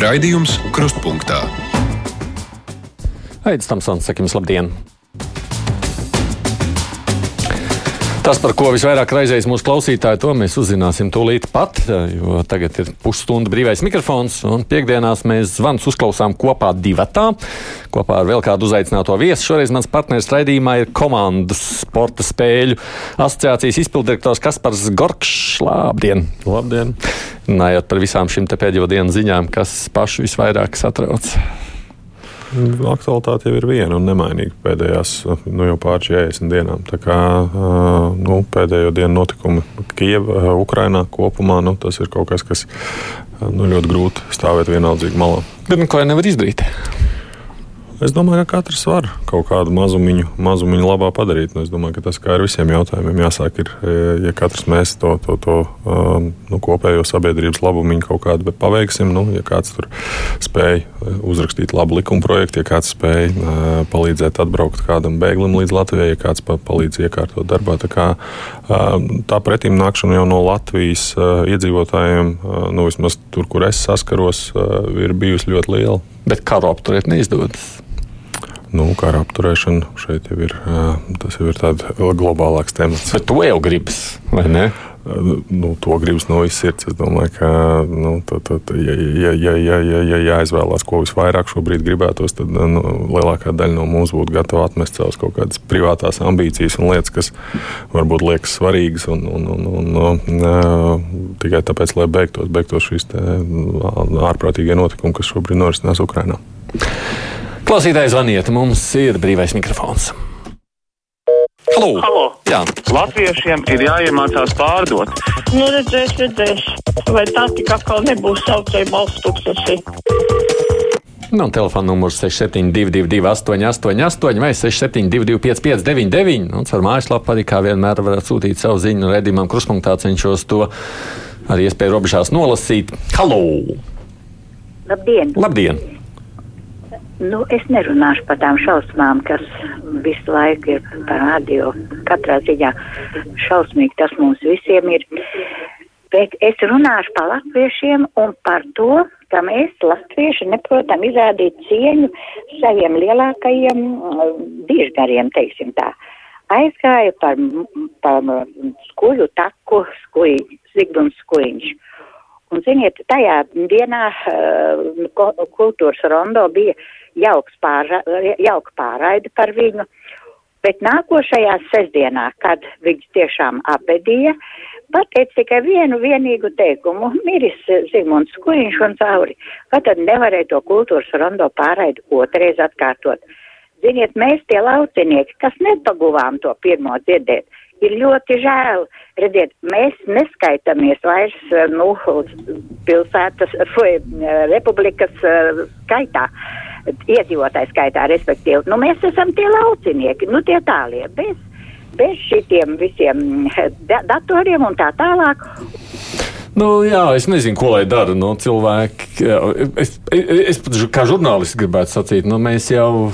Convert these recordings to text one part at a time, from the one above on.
Raidījums Krustpunktā. Aizsmeļamies, Tamsons, sakim, labdien! Tas, par ko visvairāk raizējas mūsu klausītāji, to mēs uzzināsim tūlīt pat, jo tagad ir pusstunda brīvais mikrofons, un piekdienās mēs zvans uzklausām kopā divatā, kopā ar vēl kādu uzaicināto viesu. Šoreiz mans partneris raidījumā ir komandas sporta spēļu asociācijas izpildirektors Kaspars Gorkšs. Labdien! Labdien! Runājot par visām šīm pēdējo dienu ziņām, kas pašu visvairāk satrauc. Aktualitāte jau ir viena un nemainīga pēdējās nu, jau pār 40 dienām. Tā kā nu, pēdējo dienu notikumi Kijavā, Ukrainā kopumā, nu, tas ir kaut kas, kas nu, ļoti grūti stāvēt vienaldzīgi malā. Bet neko nevar izdarīt. Es domāju, ka katrs var kaut kādu mazumiņu, mazumiņu labā padarīt. Nu, es domāju, ka tas kā ar visiem jautājumiem jāsāk, ir, e, ja katrs mēs to, to, to um, nu, kopējo sabiedrības labumu kaut kādu paveiksim. Nu, ja kāds tur spēj e, uzrakstīt labu likuma projektu, ja kāds spēj palīdzēt atbraukt kādam bēglim līdz Latvijai, ja kāds palīdz iekārtot darbā. Tā, kā, tā pretīm nākšana jau no Latvijas iedzīvotājiem, nu, vismaz tur, kur es saskaros, ir bijusi ļoti liela. Bet karu apturēt neizdodas. Nu, kara apturēšana šeit jau ir, tas jau ir tāds globālāks temats. Bet to jau gribas, vai ne? Nu, to gribas no visas sirds. Es domāju, ka, nu, tā, tā, ja, ja, ja, ja, ja, ja jāizvēlās, ko visvairāk šobrīd gribētos, tad nu, lielākā daļa no mums būtu gatava atmest savas kaut kādas privātās ambīcijas un lietas, kas varbūt liekas svarīgas, un, un, un, un, un, tikai tāpēc, lai beigtos, beigtos šīs ārprātīgie notikumi, kas šobrīd norisinās Ukrajinā. Klausītājs zvaniet, mums ir brīvais mikrofons. Halo! Halo. Jā. Latviešiem ir jāiemācās pārdot. Nu, redzēs, redzēs. Vai tā tik atkal nebūs saucēja balsts tūkstoši? Nu, telefona numurs 6722, 888, vai 672, 559, un ar mājaslapu arī kā vienmēr varat sūtīt savu ziņu redzamam kruspunktā, cenšos to ar iespēju robežās nolasīt. Halo! Labdien! Labdien. Nu, es nerunāšu par tām šausmām, kas visu laiku ir par radio. Katrā ziņā šausmīgi tas mums visiem ir. Bet es runāšu par latviešiem un par to, ka mēs, latvieši, neprotam izrādīt cieņu saviem lielākajiem dižgariem, teiksim tā. Aizgāju par, par skuļu taku, skuļ, Zigmunds Skuļņš. Un, ziniet, tajā dienā uh, kultūras rondo bija jauks pārra, jauka pārraide par viņu, bet nākošajā sestdienā, kad viņš tiešām apbedīja, pateica tikai vienu vienīgu teikumu - miris Zigmunds Kuiņš un cauri, vai tad nevarēja to kultūras rondo pārraidi otrais atkārtot. Ziniet, mēs tie laucinieki, kas nepaguvām to pirmo dzirdēt, ir ļoti žēl. Redziet, mēs neskaitāmies vairs nu, pilsētas vai republikas skaitā, iedzīvotāju skaitā, respektīvi. Nu, mēs esam tie laucinieki, nu tie tālie, bez, bez šitiem visiem da datoriem un tā tālāk. Nu, jā, es nezinu, ko lai dara. Nu, cilvēki, jā, es, es, es kā žurnālists gribētu sacīt, nu, mēs jau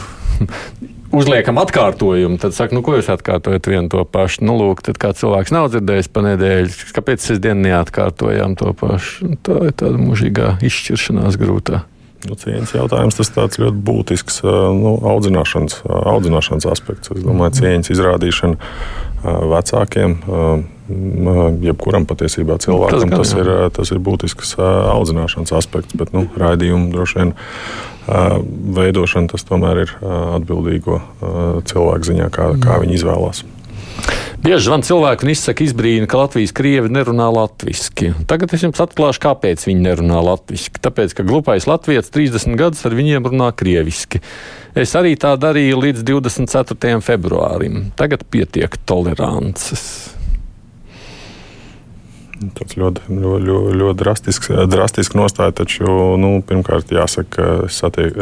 uzliekam atkārtojumu, tad saka, nu, ko jūs atkārtojat vienu to pašu. Nu, lūk, tad kā cilvēks nav dzirdējis pa nedēļu, kāpēc es dienu neatkārtojām to pašu. Tā ir tāda mūžīgā izšķiršanās grūtā. Nu, cieņas jautājums tas tāds ļoti būtisks nu, audzināšanas, audzināšanas aspekts. Es domāju, cieņas izrādīšana vecākiem, jebkuram patiesībā cilvēkam, tas, tas, ir, tas ir būtisks audzināšanas aspekts. Bet nu, raidījumu droši vien veidošana tas tomēr ir atbildīgo cilvēku ziņā, kā, kā viņi izvēlās. Bieži vien cilvēki izsaka izbrīnu, ka Latvijas krievi nerunā latviešu. Tagad es jums atklāšu, kāpēc viņi nerunā latviešu. Tāpēc, ka glupais latviečs 30 gadus ar viņiem runā krieviski. Es arī tā darīju līdz 24. februārim. Tagad pietiek tolerances. Tas ļoti, ļoti, ļoti, ļoti drastisks, drastisks nostāja. Taču, nu, pirmkārt, jāsaka, ka es, satiek,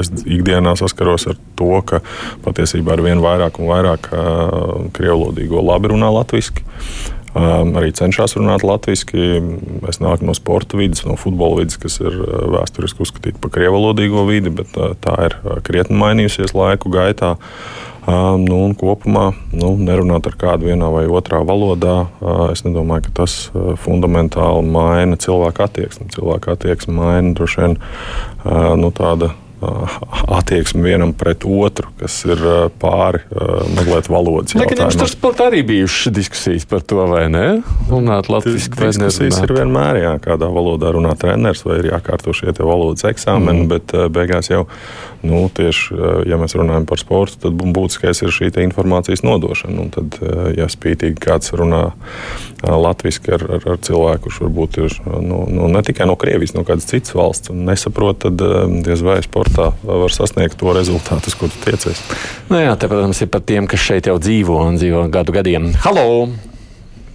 es ikdienā saskaros ar to, ka patiesībā ar vien vairāk un vairāk krievlodīgo labi runā latviešu. Um, arī cenšas runāt latviešu. Es nāku no sporta vidas, no futbola vidas, kas ir vēsturiski uzskatīta par krievalodīgo vidi, bet tā ir krietni mainījusies laiku gaitā. Nu, un kopumā nu, nerunāt ar kādu vienā vai otrā valodā, es nedomāju, ka tas fundamentāli maina cilvēku attieksmi. Cilvēku attieksmi maina droši vien nu, tāda attieksmi vienam pret otru, kas ir pāri mazliet valodas jautājumam. Jums tur sportā arī bijušas diskusijas par to, vai ne? Runāt latviski vai ne? Diskusijas ir vienmēr, jā, kādā valodā runā treneris vai ir jākārto šie valodas eksāmeni, mm. bet beigās jau, nu, tieši, ja mēs runājam par sportu, tad būtiskais ir šī informācijas nodošana. Un tad, ja spītīgi kāds runā latviski ar, ar, ar cilvēku, kurš varbūt ir nu, nu, ne tikai no Krievijas, no kādas citas valsts, un nesaprot, tad diez vai sports sportā var sasniegt to rezultātu, ko tu tiecies. Nu jā, te, protams, ir par tiem, kas šeit jau dzīvo un dzīvo gadu gadiem. Halo!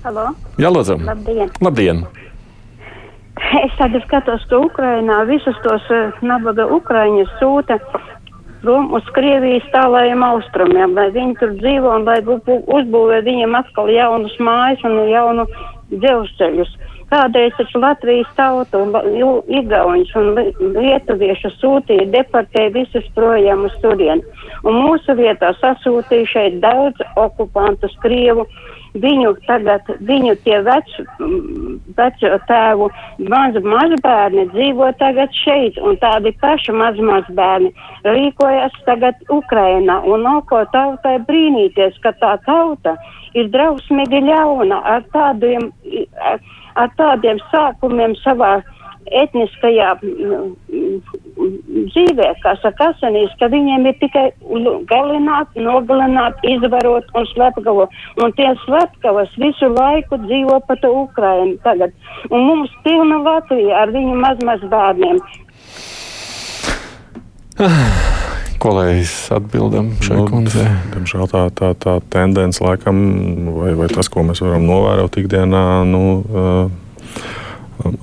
Halo. Jā, lūdzu! Labdien! Labdien. Es tad skatos, ka Ukrainā visus tos uh, nabaga Ukraiņus sūta prom uz Krievijas tālajiem austrumiem, lai viņi tur dzīvo un lai uzbūvē viņiem atkal jaunus mājas un jaunu dzelzceļus. Kādreiz taču Latvijas tautu, Igauņus un Lietuviešu sūtīja, deportēja visus projām uz turien. Un mūsu vietā sasūtīja šeit daudz okupantus Krievu. Viņu tagad, viņu tie vecu, veco tēvu maz, mazbērni dzīvo tagad šeit, un tādi paši maz mazbērni rīkojas tagad Ukrainā. Un nav ko tautai brīnīties, ka tā tauta ir drausmīgi ļauna ar tādiem. Ar, ar tādiem sākumiem savā etniskajā dzīvē, kā saka, asinīs, ka viņiem ir tikai galināt, nogalināt, izvarot un slepkavo. Un tie slepkavas visu laiku dzīvo pa to Ukrainu tagad. Un mums pilna Latvija ar viņu mazmaz bērniem. Ko lai atbildam šai nu, kundzei? Diemžēl tā, tā, tā tendence laikam, vai, vai tas, ko mēs varam novērot ikdienā, nu, uh,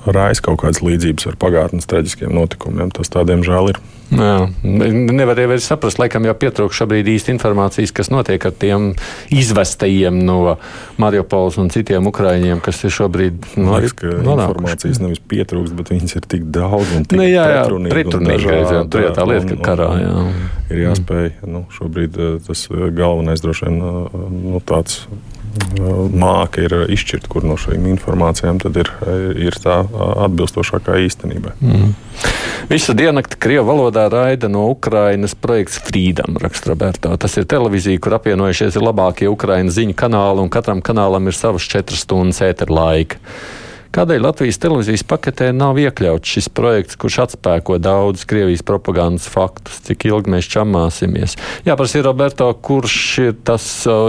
raisa kaut kādas līdzības ar pagātnes traģiskiem notikumiem. Tas tā, diemžēl, ir. Jā, nevar jau saprast, laikam jau pietrūkst šobrīd īsti informācijas, kas notiek ar tiem izvestajiem no Mariupoles un citiem ukraiņiem, kas ir šobrīd no Liekas, informācijas nevis pietrūkst, bet viņas ir tik daudz un tik ne, nu, jā, jā, pretrunīgais. Tur ir tā lieta, ka karā jā. ir jāspēj, nu, šobrīd eh, tas eh, galvenais droši vien eh, nu, tāds māka ir izšķirt, kur no šīm informācijām ir, ir tā atbilstošākā īstenībai. Mm. Visu diennakti Krievijas valodā raida no Ukrainas projekts Freedom, raksta Roberto. Tas ir televīzija, kur apvienojušies ir labākie Ukraiņas ziņu kanāli, un katram kanālam ir savas četras stundas ētera laika. Kādēļ Latvijas televīzijas paketē nav iekļauts šis projekts, kurš atspēko daudzus Krievijas propagandas faktus, cik ilgi mēs čamāsimies? Jā, prasīja Roberto, kurš ir tas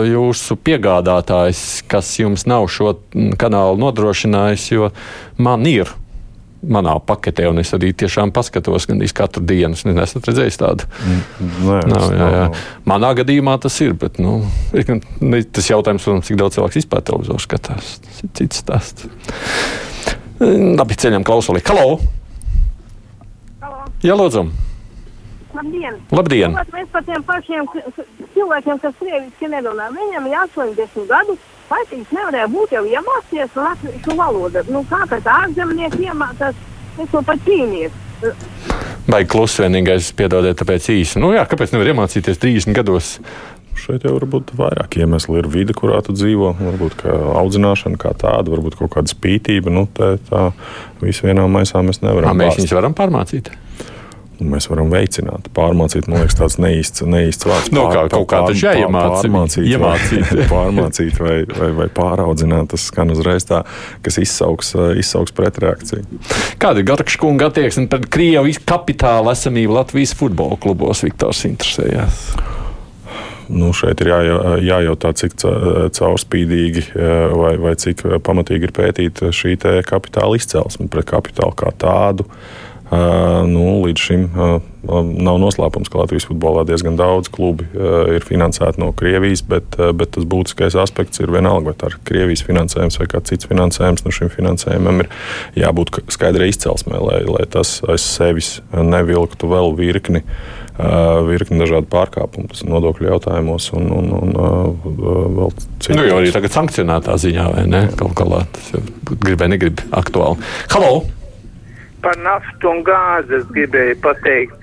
jūsu piegādātājs, kas jums nav šo kanālu nodrošinājis, jo man ir manā paketē, un es arī tiešām paskatos gandrīz katru dienu. Es nesmu redzējis tādu. Nē, nav, jā, jā. Manā gadījumā tas ir, bet nu, tas jautājums, protams, cik daudz cilvēku vispār televizoru skatās. Tas ir cits stāsts. Labi, ceļam klausuli. Halo! Halo. Jā, lūdzu! Labdien! Labdien. Mēs par tiem pašiem cilvēkiem, kas krieviski nerunā, viņam ir 80 gadu Latvijas nevarēja būt jau iemācījies latviešu valodu. Nu, kā tad ārzemnieki iemācās, es to pat cīnījos. Vai klusi vienīgais, piedodiet, tāpēc īsi. Nu, jā, kāpēc nevar iemācīties 30 gados? Šeit jau var būt vairāk iemeslu. Ir vide, kurā tu dzīvo, varbūt audzināšana kā tāda, varbūt kaut kāda spītība. Nu, tā, tā visu vienā maisā mēs nevaram. Kā mēs viņus varam pārmācīt? Mēs varam veicināt. Pārmācīt, man liekas, tāds neīsts, neīsts vārds. No, nu, kā, kaut kā taču jāiemācīt. Pārmācīt, iemācīt. Vai, pārmācīt vai, vai, vai pāraudzināt, tas skan uzreiz tā, kas izsauks, izsauks pretreakciju. Kāda ir Garkša kunga attieksme pret Krievu kapitāla esamību Latvijas futbola klubos? Viktors interesējās. Nu, šeit ir jā, jājautā, cik caurspīdīgi vai, vai cik pamatīgi ir pētīta šī kapitāla izcelsme pret kapitālu kā tādu. Uh, Nu, līdz šim nav noslēpums, ka Latvijas futbolā diezgan daudz klubi ir finansēti no Krievijas, bet, bet tas būtiskais aspekts ir vienalga, vai tā ir Krievijas finansējums vai kāds cits finansējums. Nu, šim finansējumam ir jābūt skaidrai izcelsmē, lai, lai tas aiz sevis nevilktu vēl virkni. Virkni dažādu pārkāpumu, tas ir nodokļu jautājumos un, un, un, un vēl citur. Nu, jau arī tagad sankcionētā ziņā, vai ne? Kaut kā tas gribēja, negrib aktuāli. Halo! Par naftu un gāzi es gribēju pateikt.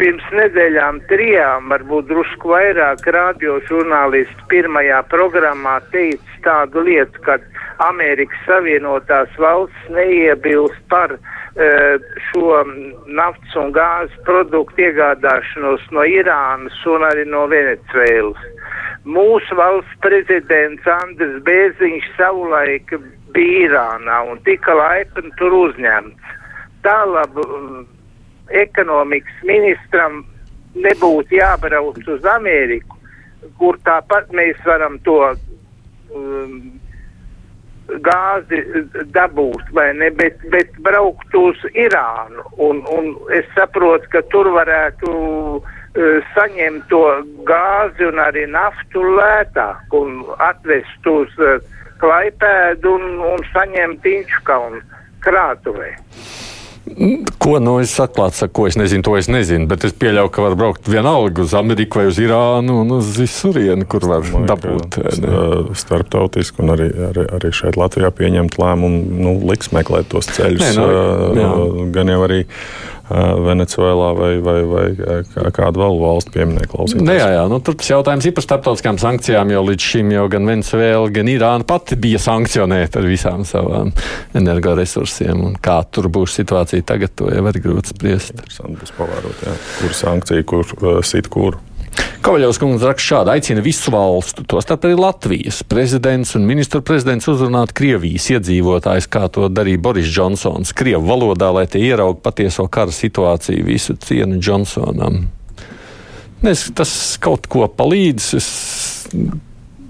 pirms nedēļām, trijām, varbūt drusku vairāk radio žurnālisti pirmajā programmā teica tādu lietu, ka Amerikas Savienotās valsts neiebilst par uh, šo naftas un gāzes produktu iegādāšanos no Irānas un arī no Venecuēlas. Mūsu valsts prezidents Andris Bēziņš savulaik bija Irānā un tika laipni tur uzņemts. Tālāk ekonomikas ministram nebūtu jābrauc uz Ameriku, kur tāpat mēs varam to um, gāzi dabūt, vai ne, bet, bet braukt uz Irānu. Un, un es saprotu, ka tur varētu uh, saņemt to gāzi un arī naftu lētāk un atvest uz uh, Klaipēdu un, un saņemt Inčkaunu krātuvē. Ko nu es atklāti saku, ko es nezinu, to es nezinu. Bet es pieļauju, ka var braukt vienalga uz Ameriku vai uz Irānu un uz visurieni, kur var Domāju, dabūt. Starptautiski un arī, arī, arī šeit Latvijā pieņemt lēmumu, nu, liks meklēt tos ceļus. Nē, nu, jā. gan jau arī Venecuēlā vai, vai, vai kā- kādu vēl valstu pieminēja klausīties. Nu, jā, jā, nu, tur tas jautājums ir par starptautiskām sankcijām, jo līdz šim jau gan Venezuela, gan Irāna pati bija sankcionēta ar visām savām energoresursiem. Kā tur būs situācija tagad, to jau ir grūti spriest. Interesanti būs pavērot, jā. kur sankcija, kur uh, sit kur. Kovaļovs kundze raksta šādi, aicina visu valstu, tostarp arī Latvijas prezidents un ministru prezidents uzrunāt Krievijas iedzīvotājus, kā to darīja Boris Džonsons, Krievu valodā, lai tie ieraug patieso kara situāciju, visu cienu Džonsonam. Es, tas kaut ko palīdz. Es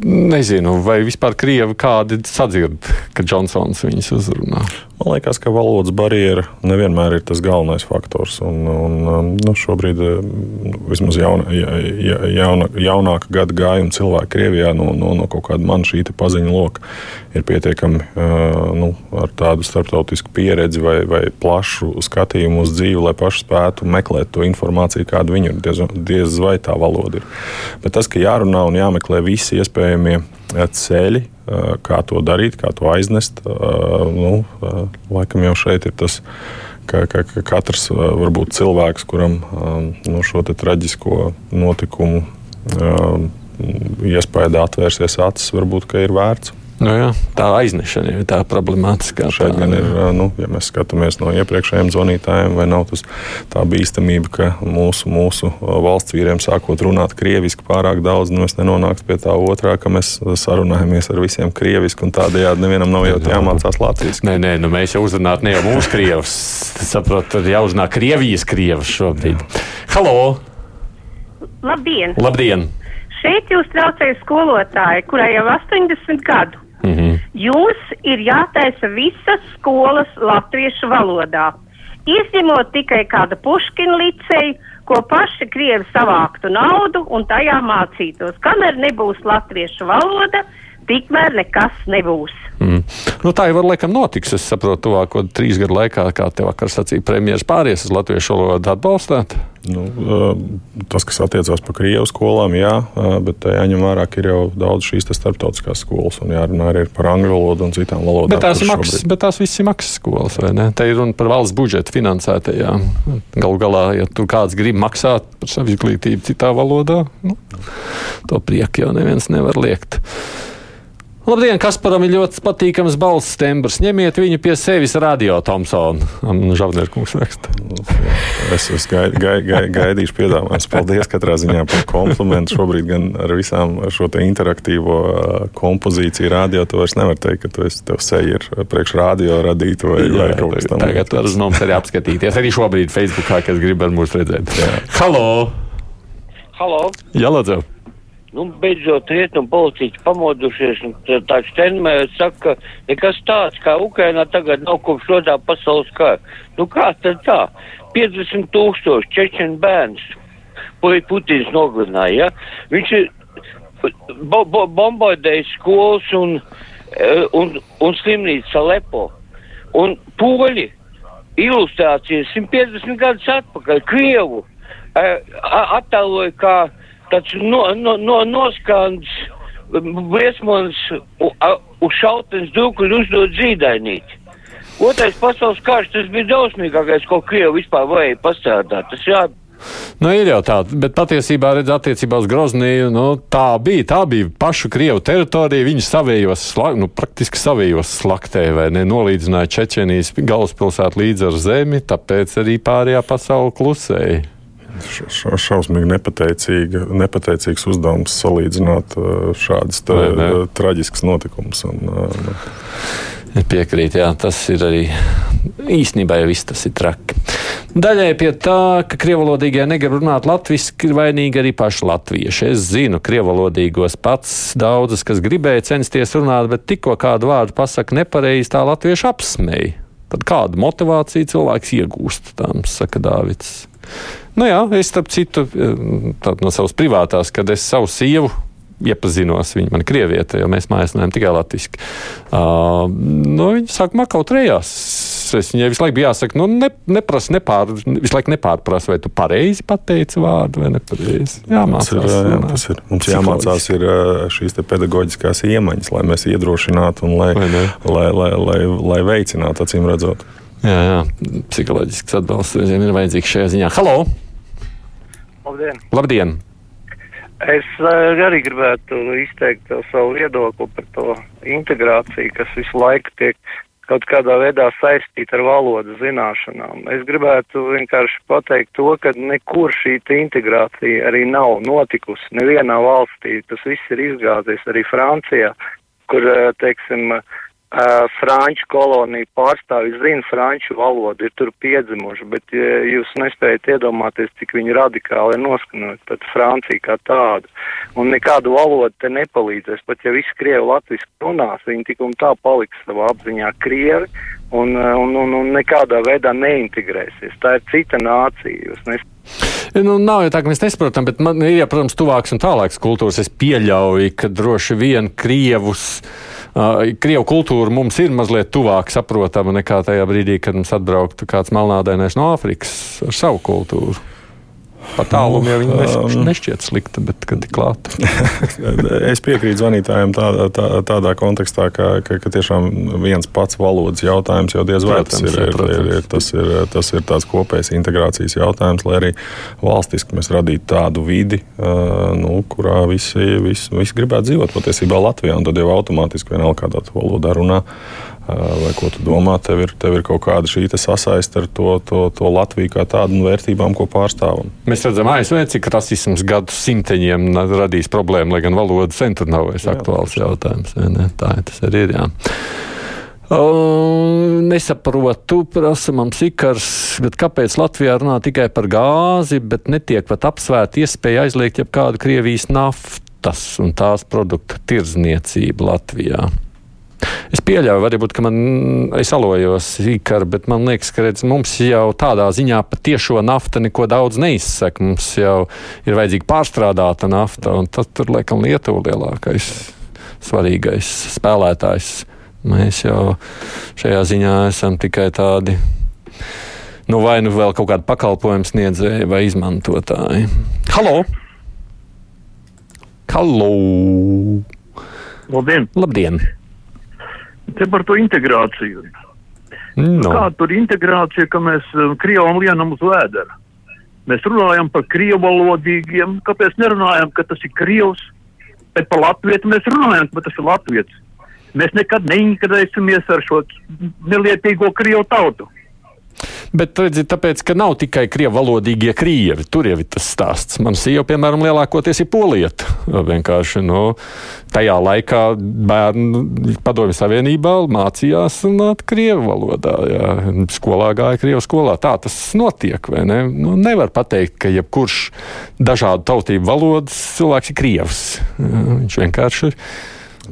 nezinu, vai vispār Krievi kādi sadzird, ka Džonsons viņus uzrunā. Man liekas, ka valodas barjera nevienmēr ir tas galvenais faktors. Un, un, nu, šobrīd, um, vismaz jauna, ja- ja- jauna, jaunāka gada gājuma cilvēki Krievijā no, no, no kaut kāda man šī paziņu loka ir pietiekami uh, nu, ar tādu starptautisku pieredzi vai, vai plašu skatījumu uz dzīvi, lai paši spētu meklēt to informāciju, kāda viņu ir. Diez, diez vai tā valoda ir. Bet tas, ka jārunā un jāmeklē visi iespējamie ceļi, kā to darīt, kā to aiznest, nu, laikam jau šeit ir tas. Ka, ka, ka katrs varbūt cilvēks, kuram um, nu, šo traģisko notikumu um, iespēja atvērsies acis, varbūt ir vērts. Nu, jā, tā aiznešana ir tā problemātiskā. Šeit gan ir, nu, ja mēs skatāmies no iepriekšējiem zvanītājiem, vai nav tas tā bīstamība, ka mūsu, mūsu valsts vīriem sākot runāt krieviski pārāk daudz, nu, mēs nenonāktu pie tā otrā, ka mēs sarunājamies ar visiem krieviski, un tādējādi nevienam nav jau jāmācās latviešu. Nē, nē, nu mēs jau uzrunājam ne jau mūsu krievus. Saprotu, ir jāuzrunā Krievijas krievus šobrīd. Halo! Labdien! Labdien! Šeit jūs traucēja skolotāji, kurai jau 80 gadu. Jums ir jātaisa visas skolas latviešu valodā. Izņemot tikai kādu puškinu liceju, ko paši krievi savāktu naudu un tajā mācītos. Kamēr nebūs latviešu valoda, tikmēr nekas nebūs. Mm. Nu, tā jau var laikam notiks. Es saprotu, tuvāko trīs gadu laikā, kā te vakar sacīja premjeras, pāries uz latviešu valodu atbalstāt. Nu, uh, tas, kas attiecās par krievu skolām, jā, uh, bet tā jāņem vērā, ka ir jau daudz šīs starptautiskās skolas, un jārunā arī par angļu valodu un citām valodām. Bet tās, maksas, šobrīd- bet tās viss ir maksas skolas, vai ne? Te ir runa par valsts budžeta finansētajām. Galu galā, ja tur kāds grib maksāt par savu izglītību citā valodā, nu, to prieku jau neviens nevar liekt. Labdien, Kasparam ir ļoti patīkams balss tembrs. Ņemiet viņu pie sevis radio, Tomsona. Žavnērkungs raksta. Es, es gai, gai, gai, gaidīšu piedāvājumus. Paldies katrā ziņā par komplimentu. Šobrīd gan ar visām ar šo te interaktīvo uh, kompozīciju radio tu vairs nevar teikt, ka tu esi, tev seja ir priekš radio radīta vai, vai kaut kas tam Tagad var uz mums arī apskatīties. Arī šobrīd Facebookā, kas grib ar mums redzēt. Halo! Halo! Jā, lūdzu! Nu, beidzot, rietumu politiķi pamodušies, tā- Steinmeier saka, ka nekas tāds kā Ukrainā tagad nav kopš otrā pasaules kara. Nu, kā tad tā? 50 tūkstoši čečenu bērns, ko ir Putins nogalināja, ja? Viņš ir bo bo bombardējis skolas un, eh, un, un slimnīcu Alepo. Un poļi ilustrācijas 150 gadus atpakaļ Krievu a- attēloja kā tāds no, no, no, u- a- uz šautens dūkuļu uzdot zīdainīt. Otrais pasaules karš, tas bija drausmīgākais, ko Krievi vispār varēja pastrādāt. Tas jā, Nu, ir jau tā, bet patiesībā, redz, attiecībā uz Grozniju, nu, tā bija. Tā bija pašu Krievu teritorija. Viņi savējos, nu, praktiski savējos slaktē, vai ne? Nolīdzināja Čečenijas galvaspilsētu līdz ar zemi, tāpēc arī pārējā pasaule klusēja. Ša, šausmīgi nepateicīgs uzdevums salīdzināt šādas traģiskas notikumus. Un, uh, Piekrīt, jā, tas ir arī īstenībā jau viss tas ir traki. Daļai pie tā, ka krievalodīgie negrib runāt latviešu, ir vainīgi arī paši latvieši. Es zinu, krievalodīgos pats daudzas, kas gribēja censties runāt, bet tikko kādu vārdu pasaka nepareizi, tā latviešu apsmēja. Tad kādu motivāciju cilvēks iegūst, tam saka Dāvids. Nu jā, es starp citu no savas privātās, kad es savu sievu iepazinos. Viņa man ir krieviete, jo mēs mājās runājam tikai latviešu. Uh, nu, viņa sākumā kaut rējās. Es viņai visu laiku bija jāsaka, nu, ne, neprasa, nepār, visu laiku nepārprasa, vai tu pareizi pateici vārdu vai nepareizi. Jāmācās. Ir, jā, tas ir. Mums jāmācās ir šīs pedagoģiskās iemaņas, lai mēs iedrošinātu un lai, lai, lai, lai, lai veicinātu, acīm redzot. Jā, jā, psiholoģisks atbalsts reizēm ir vajadzīgs šajā ziņā. Halo! Labdien! Labdien. Es arī gribētu izteikt savu viedokli par to integrāciju, kas visu laiku tiek kaut kādā veidā saistīta ar valodas zināšanām. Es gribētu vienkārši pateikt to, ka nekur šī integrācija arī nav notikusi. Nevienā valstī tas viss ir izgāzies, arī Francijā, kur, teiksim, Uh, franču koloniju pārstāvji zina franču valodu, ir tur piedzimuši, bet ja jūs nespējat iedomāties, cik viņi radikāli ir noskaņot pret Franciju kā tādu. Un nekādu valodu te nepalīdzēs, pat ja visi krievi latviski runās, viņi tik un tā paliks savā apziņā krievi un, un, un, un nekādā veidā neintegrēsies. Tā ir cita nācija. Nu, nav jau tā, ka mēs nesaprotam, bet man ir, ja, protams, tuvāks un tālāks kultūras. Es pieļauju, ka droši vien Krievus. Uh, Krievu kultūra mums ir mazliet tuvāk saprotama nekā tajā brīdī, kad mums atbrauktu kāds melnādainais no Āfrikas ar savu kultūru. Pa tālumu jau viņa nes, nešķiet slikta, bet kad ir klāta. es piekrītu zvanītājiem tādā, tā, tādā kontekstā, ka, ka, ka tiešām viens pats valodas jautājums jau diez vai tas ir, ir, ir, ir, tas ir, tas ir tāds kopējs integrācijas jautājums, lai arī valstiski mēs radītu tādu vidi, nu, kurā visi, visi, visi gribētu dzīvot patiesībā Latvijā, tad jau automātiski vienalga kādā valodā runā. Vai ko tu domā? Tev ir, tev ir kaut kāda šī sasaiste ar to, to, to Latviju kā tādu un vērtībām, ko pārstāvam. Mēs redzam, ASV, cik rasisms gadu simteņiem radīs problēmu, lai gan valoda sen tur nav vairs aktuāls jā, jautājums. Ne? Tā tas arī ir. Jā. Uh, nesaprotu, prasa man sikars, bet kāpēc Latvijā runā tikai par gāzi, bet netiek pat apsvērta iespēja aizliegt jebkādu Krievijas naftas un tās produktu tirdzniecību Latvijā? Es pieļauju, varbūt, ka man es alojos īkar, bet man liekas, ka redz, mums jau tādā ziņā pat tiešo nafta neko daudz neizsaka. Mums jau ir vajadzīga pārstrādāta nafta, un tas tur laikam Lietuva lielākais svarīgais spēlētājs. Mēs jau šajā ziņā esam tikai tādi. Nu, vai nu vēl kaut kāda pakalpojuma sniedzēja vai izmantotāji. Halo! Halo! Labdien! Labdien. Te par to integrāciju. No. Kāda tur integrācija, ka mēs Krievam lienam uz vēdera? Mēs runājam par krievalodīgiem, kāpēc nerunājam, ka tas ir krievs, bet par latvietu mēs runājam, ka tas ir latvietis. Mēs nekad neintegrēsimies ar šo nelietīgo krievu tautu. Bet, redziet, tāpēc, ka nav tikai krievu valodīgie krievi, tur jau ir tas stāsts. Man sieva, piemēram, lielākoties ir polieta. Vienkārši nu, tajā laikā bērni Padomju Savienībā mācījās runāt krievu valodā. Jā. Skolā gāja krievu skolā. Tā tas notiek, vai ne? Nu, nevar pateikt, ka jebkurš dažādu tautību valodas cilvēks ir krievs. Viņš vienkārši ir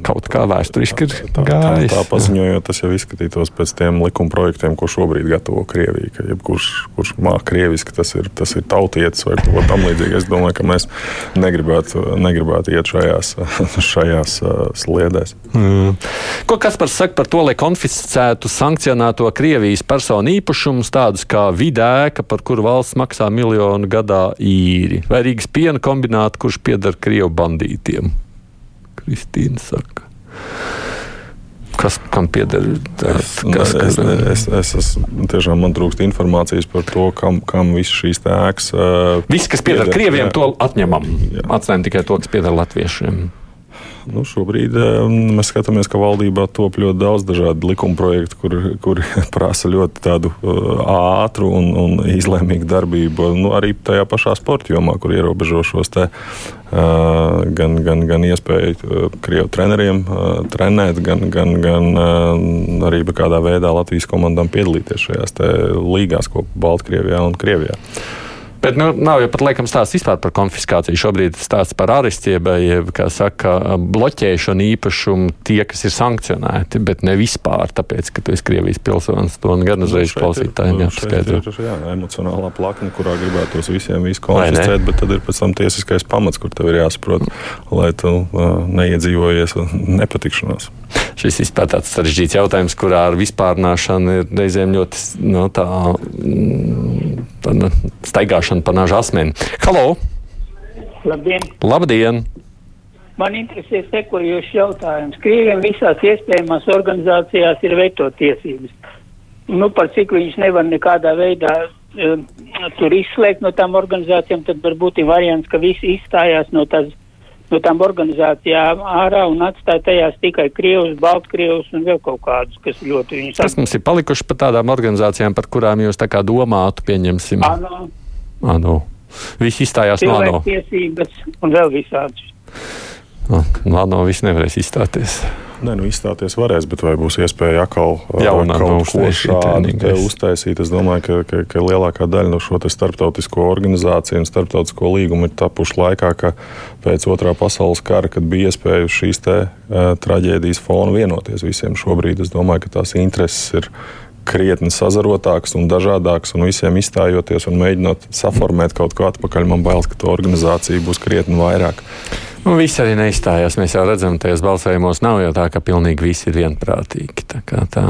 kaut kā vēsturiski ir tā, gājis. Tā, tā paziņojot, tas jau izskatītos pēc tiem likuma projektiem, ko šobrīd gatavo Krievija. Ka jebkurš, kurš māca krieviski, tas ir, tas ir tautietis vai kaut ko tamlīdzīgu. Es domāju, ka mēs negribētu, negribētu iet šajās, šajās sliedēs. Mm. Ko Kaspars saka par to, lai konfiscētu sankcionēto Krievijas personu īpašumus, tādus kā vidēka, par kuru valsts maksā miljonu gadā īri, vai Rīgas piena kombinātu, kurš pieder Krievu bandītiem? Kristīna saka. Kas kam pieder? Es, kas, es, es, es, es, tiešām man trūkst informācijas par to, kam, kam visas šīs ēkas. Uh, Viss, kas pieder Krieviem, jā. to atņemam. Atstājam tikai to, kas pieder Latviešiem. Nu, šobrīd mēs skatāmies, ka valdībā top ļoti daudz dažādu likuma projektu, kur, kur prasa ļoti tādu ātru un, un izlēmīgu darbību. Nu, arī tajā pašā sporta jomā, kur ierobežo šos te, gan, gan, gan iespēju krievu treneriem trenēt, gan, gan, gan arī kādā veidā Latvijas komandām piedalīties šajās līgās, ko Baltkrievijā un Krievijā. Bet nu, nav jau pat laikam stāsts vispār par konfiskāciju. Šobrīd stāsts par arestiem, jeb, kā saka, bloķēšanu īpašumu tie, kas ir sankcionēti, bet ne vispār, tāpēc, ka tu esi Krievijas pilsonis. To gan uzreiz klausītājiem jāpaskaidro. Tā ir jā, emocionālā plakne, kurā gribētos visiem visu konfiscēt, bet tad ir pēc tam tiesiskais pamats, kur tev ir jāsaprot, lai tu uh, neiedzīvojies nepatikšanās. Šis vispār tāds sarežģīts jautājums, kurā ar vispārnāšanu ir reizēm ļoti no, tā, tā staigāšana pa naža asmeni. Halo! Labdien! Labdien! Man interesē sekojošs jautājums. Krieviem visās iespējamās organizācijās ir veto tiesības. Nu, par cik viņš nevar nekādā veidā uh, tur izslēgt no tām organizācijām, tad varbūt ir variants, ka visi izstājās no tās no tām organizācijām ārā un atstāja tajās tikai Krievus, Baltkrievus un vēl kaut kādus, kas ļoti viņus. Kas mums ir palikuši par tādām organizācijām, par kurām jūs tā kā domātu, pieņemsim? Ano. Ano. Visi izstājās no ANO. Tiesības un vēl visādus. No, no ANO viss nevarēs izstāties. Nē, nu izstāties varēs, bet vai būs iespēja atkal Jaunā, kaut ko šādu uztaisīt? Es domāju, ka, ka, ka lielākā daļa no šo starptautisko organizāciju un starptautisko līgumu ir tapuši laikā, ka pēc otrā pasaules kara, kad bija iespēja šīs te, uh, traģēdijas fonu vienoties visiem. Šobrīd es domāju, ka tās intereses ir krietni sazarotāks un dažādāks, un visiem izstājoties un mēģinot saformēt kaut ko atpakaļ, man bail, ka to organizāciju būs krietni vairāk. Nu, visi arī neizstājās. Mēs jau redzam, tajos balsojumos nav jau tā, ka pilnīgi visi ir vienprātīgi. Tā kā tā.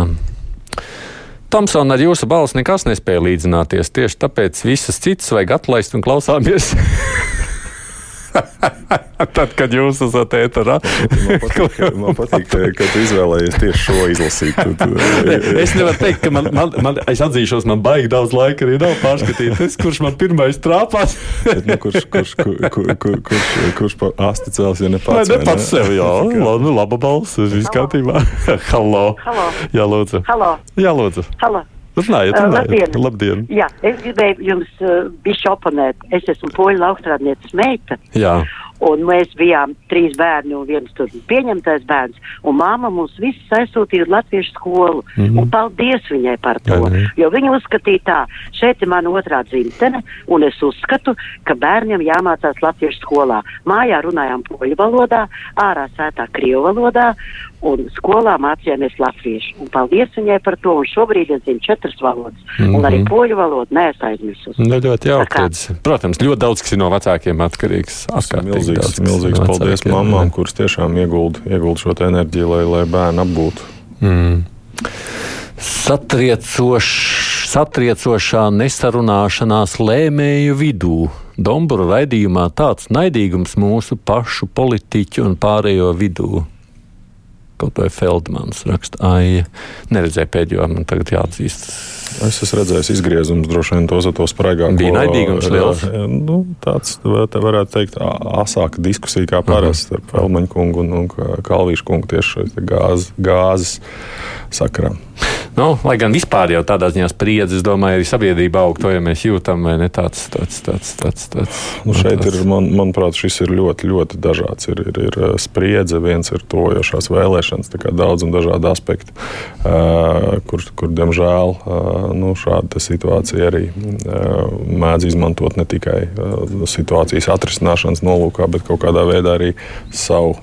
Tomsona ar jūsu balsi nekas nespēja līdzināties. Tieši tāpēc visas citas vajag atlaist un klausāmies. Tad, kad jūs esat ēterā, man patīk, ka, man patīk ka, tu izvēlējies tieši šo izlasīt. Es nevaru teikt, ka man, man, man es atzīšos, man baigi daudz laika arī nav pārskatīt. Es, kurš man pirmais trāpās? Bet, nu, kurš, kurš, kur, kur, kur, kurš, kurš pa asti cels, ja ne pats? Ne, ne pats sev, jā. Labi, laba balss, viss kārtībā. Halo. Halo. Jā, lūdzu. Halo. Jā, lūdzu. Halo. Runājiet, runājiet. labdien. Labdien. Jā, es gribēju jums uh, bišķi oponēt. Es esmu poļu laukstrādnieces meita. Jā. Un mēs bijām trīs bērni, un viens tur pieņemtais bērns. Un māma mums visus aizsūtīja uz latviešu skolu. Mm. -hmm. Un paldies viņai par to. Jā, jā. Jo viņa uzskatīja tā, šeit ir mana otrā dzimtene, un es uzskatu, ka bērniem jāmācās latviešu skolā. Mājā runājām poļu valodā, ārā sētā krievu valodā, un skolā mācījāmies latviešu. Un paldies viņai par to, un šobrīd es zinu četras valodas. Mm -hmm. Un arī Mhm. poļu valodu neesmu aizmirsusi. Nu, ļoti jauki. Protams, ļoti daudz kas ir no vecākiem atkarīgs. Milzīgs, daudz, milzīgs no paldies vecākiem, mamām, jā. kuras tiešām iegulda ieguld šo enerģiju, lai, lai bērni apgūtu. Mm. Satriecoš, satriecošā nesarunāšanās lēmēju vidū. Dombura raidījumā tāds naidīgums mūsu pašu politiķu un pārējo vidū. Kaut vai Feldmans raksta, ai, neredzēju pēdējo, man tagad jāatzīst. Es esmu redzējis izgriezumus, droši vien tos ar to spraigāko. Bija naidīgums liels? Nu, tāds, te varētu teikt, asāka diskusija kā parasti starp Felmaņu kungu un, un Kalvīšu kungu tieši šeit gāzes, gāzes sakarā. Nu, lai gan vispār jau tādā ziņā spriedzi, es domāju, arī sabiedrība aug, to jau mēs jūtam, vai ne tāds, tāds, tāds, tāds. tāds Nu, šeit ir, man, manuprāt, šis ir ļoti, ļoti dažāds. Ir, ir, ir uh, spriedze, viens ir tojošās vēlēšanas, tā kā daudz un dažādi aspekti, uh, kur, kur, diemžēl, uh, nu, šāda situācija arī mēdz izmantot ne tikai situācijas atrisināšanas nolūkā, bet kaut kādā veidā arī savu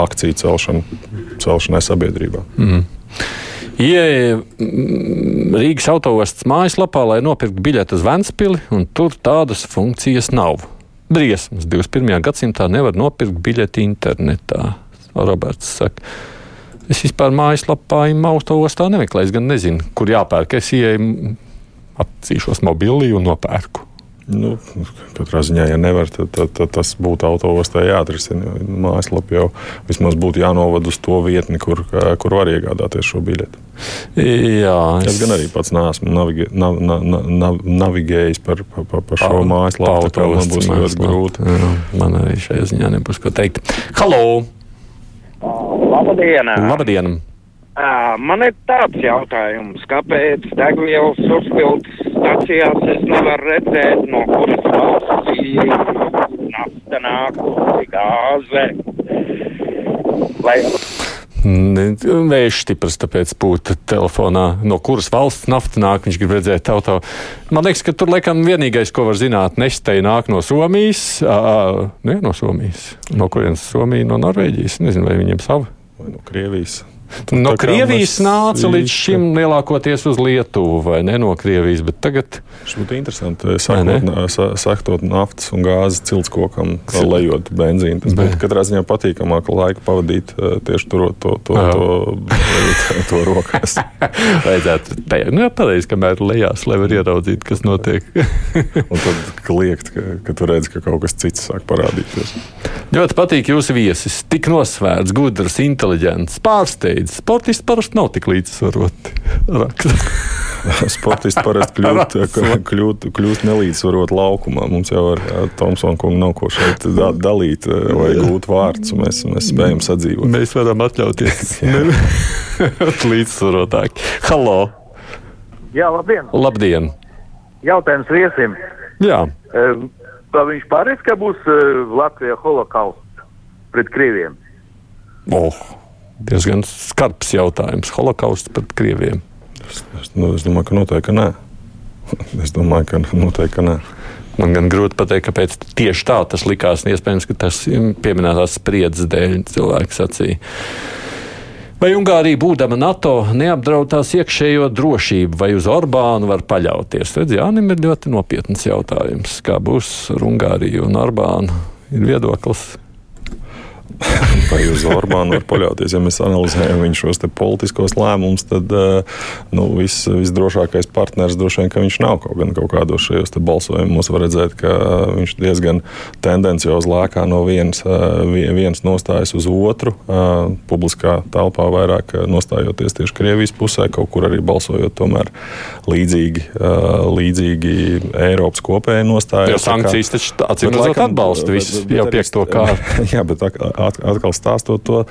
akciju celšanu, celšanai sabiedrībā. Mm. Ieja mm, Rīgas autostas mājaslapā, lai nopirktu biļeti uz Ventspili, un tur tādas funkcijas nav. Briesmas 21. gadsimtā nevar nopirkt biļeti internetā. Roberts saka, es vispār mājaslapā autostā nemeklēju, es gan nezinu, kur jāpērk. Es ieeju, atzīšos mobilī un nopērku. Nu, katrā ziņā, ja nevar, tad, tad, tad tas būtu autoostā jāatrisina. Mājaslapā jau vismaz būtu jānovada uz to vietni, kur, kur var iegādāties šo biļeti. Jā, es, es gan arī pats neesmu navige, nav, nav, nav, navigējis par, par, par, par šo mājaslapu. Tā man būs ļoti grūti. Jā, man arī šajā ziņā nebūs ko teikt. Halo! Labdien! Labdien! Man ir tāds jautājums, kāpēc degvielas uzpildes stacijās es nevaru redzēt, no kuras valsts nafta nāk, gāze. Lai Vējš stiprs, tāpēc būtu telefonā, no kuras valsts nafta nāk. Viņš grib redzēt auto. Man liekas, ka tur laikam vienīgais, ko var zināt, nesteja nāk no Somijas. Uh, ne no Somijas. No kurienes Somija, no Norvēģijas. Nezinu, vai viņiem sava. Vai no Krievijas. No Krievijas nāca līdz šim lielākoties uz Lietuvu, vai ne no Krievijas, bet tagad. Tas būtu interesanti. Sakot naftas un gāzes ciltskokam, lejot benzīnu. Tas būtu katrā ziņā patīkamāk laiku pavadīt tieši turot to, to, to, to, to rokās. Vajadzētu nu, pateikt, kamēr lejās, lai var ieraudzīt, kas notiek. un tad kliegt, ka, ka tu redz, ka kaut kas cits sāk parādīties. Ļoti patīk jūsu viesis. Tik nosvērts, gudrs, inteliģents, pārsteidz. Sportisti parasti nav tik līdzsvaroti. Sportisti parasti kļūst, kļūst, kļūst nelīdzsvarot laukumā. Mums jau ar Tomsonu kungu nav ko šeit da, dalīt vai gūt vārdus. Mēs, mēs spējam sadzīvot. Mēs varam atļauties līdzsvarotāk. Halo! Jā, labdien! Labdien! Jautājums viesim. Jā. Vai viņš pārēc, ka būs uh, Latvijā holokausts pret krieviem? Oh, diezgan skarbs jautājums. Holokausts pret krieviem. Es, es, nu, es domāju, ka noteikti nē. es domāju, ka noteikti nē. Man gan grūti pateikt, kāpēc tieši tā tas likās. Iespējams, ka tas pieminētās spriedzes dēļ cilvēks sacīja. Vai Ungārija, būdama NATO, neapdraud tās iekšējo drošību, vai uz Orbānu var paļauties? Redz, Jānim ir ļoti nopietns jautājums. Kā būs ar Ungāriju un Orbānu? Ir viedoklis. Vai uz Orbānu var paļauties? Ja mēs analizējam viņa šos politiskos lēmumus, tad nu, vis, visdrošākais partneris droši vien, ka viņš nav kaut, gan, kaut kādos šajos balsojumos. Var redzēt, ka viņš diezgan tendenciozi lēkā no vienas, vienas nostājas uz otru. Publiskā telpā vairāk nostājoties tieši Krievijas pusē, kaut kur arī balsojot tomēr līdzīgi, līdzīgi Eiropas kopējai nostājai. Jo sankcijas taču acīm redzot atbalsta visu jau piekto kārtu. Jā, bet atkal stāstot to,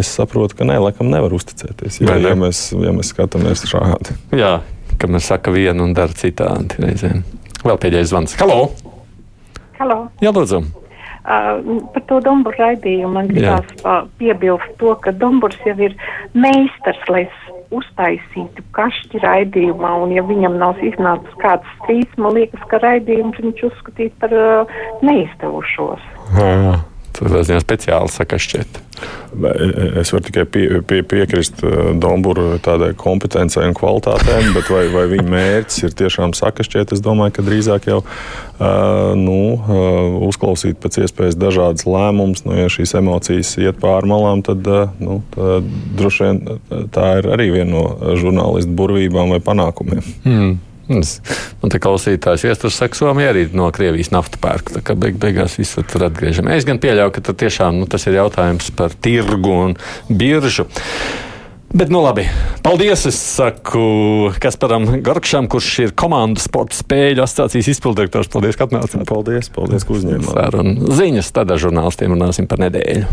es saprotu, ka nē, laikam nevar uzticēties. Ja, ja, mēs, ja mēs skatāmies šādi. Jā, ka mēs saka vienu un dara citādi reizēm. Vēl pēdējais zvans. Halo! Halo. Jā, lūdzu! Uh, par to Domburu raidījumu man gribās uh, piebilst to, ka Domburs jau ir meistars, lai uztaisītu kašķi raidījumā, un ja viņam nav iznācis kāds strīds, man liekas, ka raidījums viņš uzskatīt par uh, neizdevušos. Jā. Tas ziņā speciāli sakašķiet. Es varu tikai pie, pie, piekrist Dombūra tādai kompetencei un kvalitātēm, bet vai, vai viņa mērķis ir tiešām sakašķiet, es domāju, ka drīzāk jau nu, uzklausīt pēc iespējas dažādas lēmumus. Nu, ja šīs emocijas iet pāri malām, tad, nu, tad droši vien tā ir arī viena no žurnālistu burvībām vai panākumiem. Mm. Man te klausītājs iestājas saka, Somija arī no Krievijas naftu pērk. Tā kā beig, beigās viss tur atgriežamies. Es gan pieļauju, ka tiešām nu, tas ir jautājums par tirgu un biržu. Bet, nu labi, paldies. Es saku Kasparam Gorkšam, kurš ir komandas sporta spēļu asociācijas izpildirektors. Paldies, ka atnācāt. Paldies, paldies, ka uzņēmāt. Ziņas, tad ar žurnālistiem runāsim par nedēļu.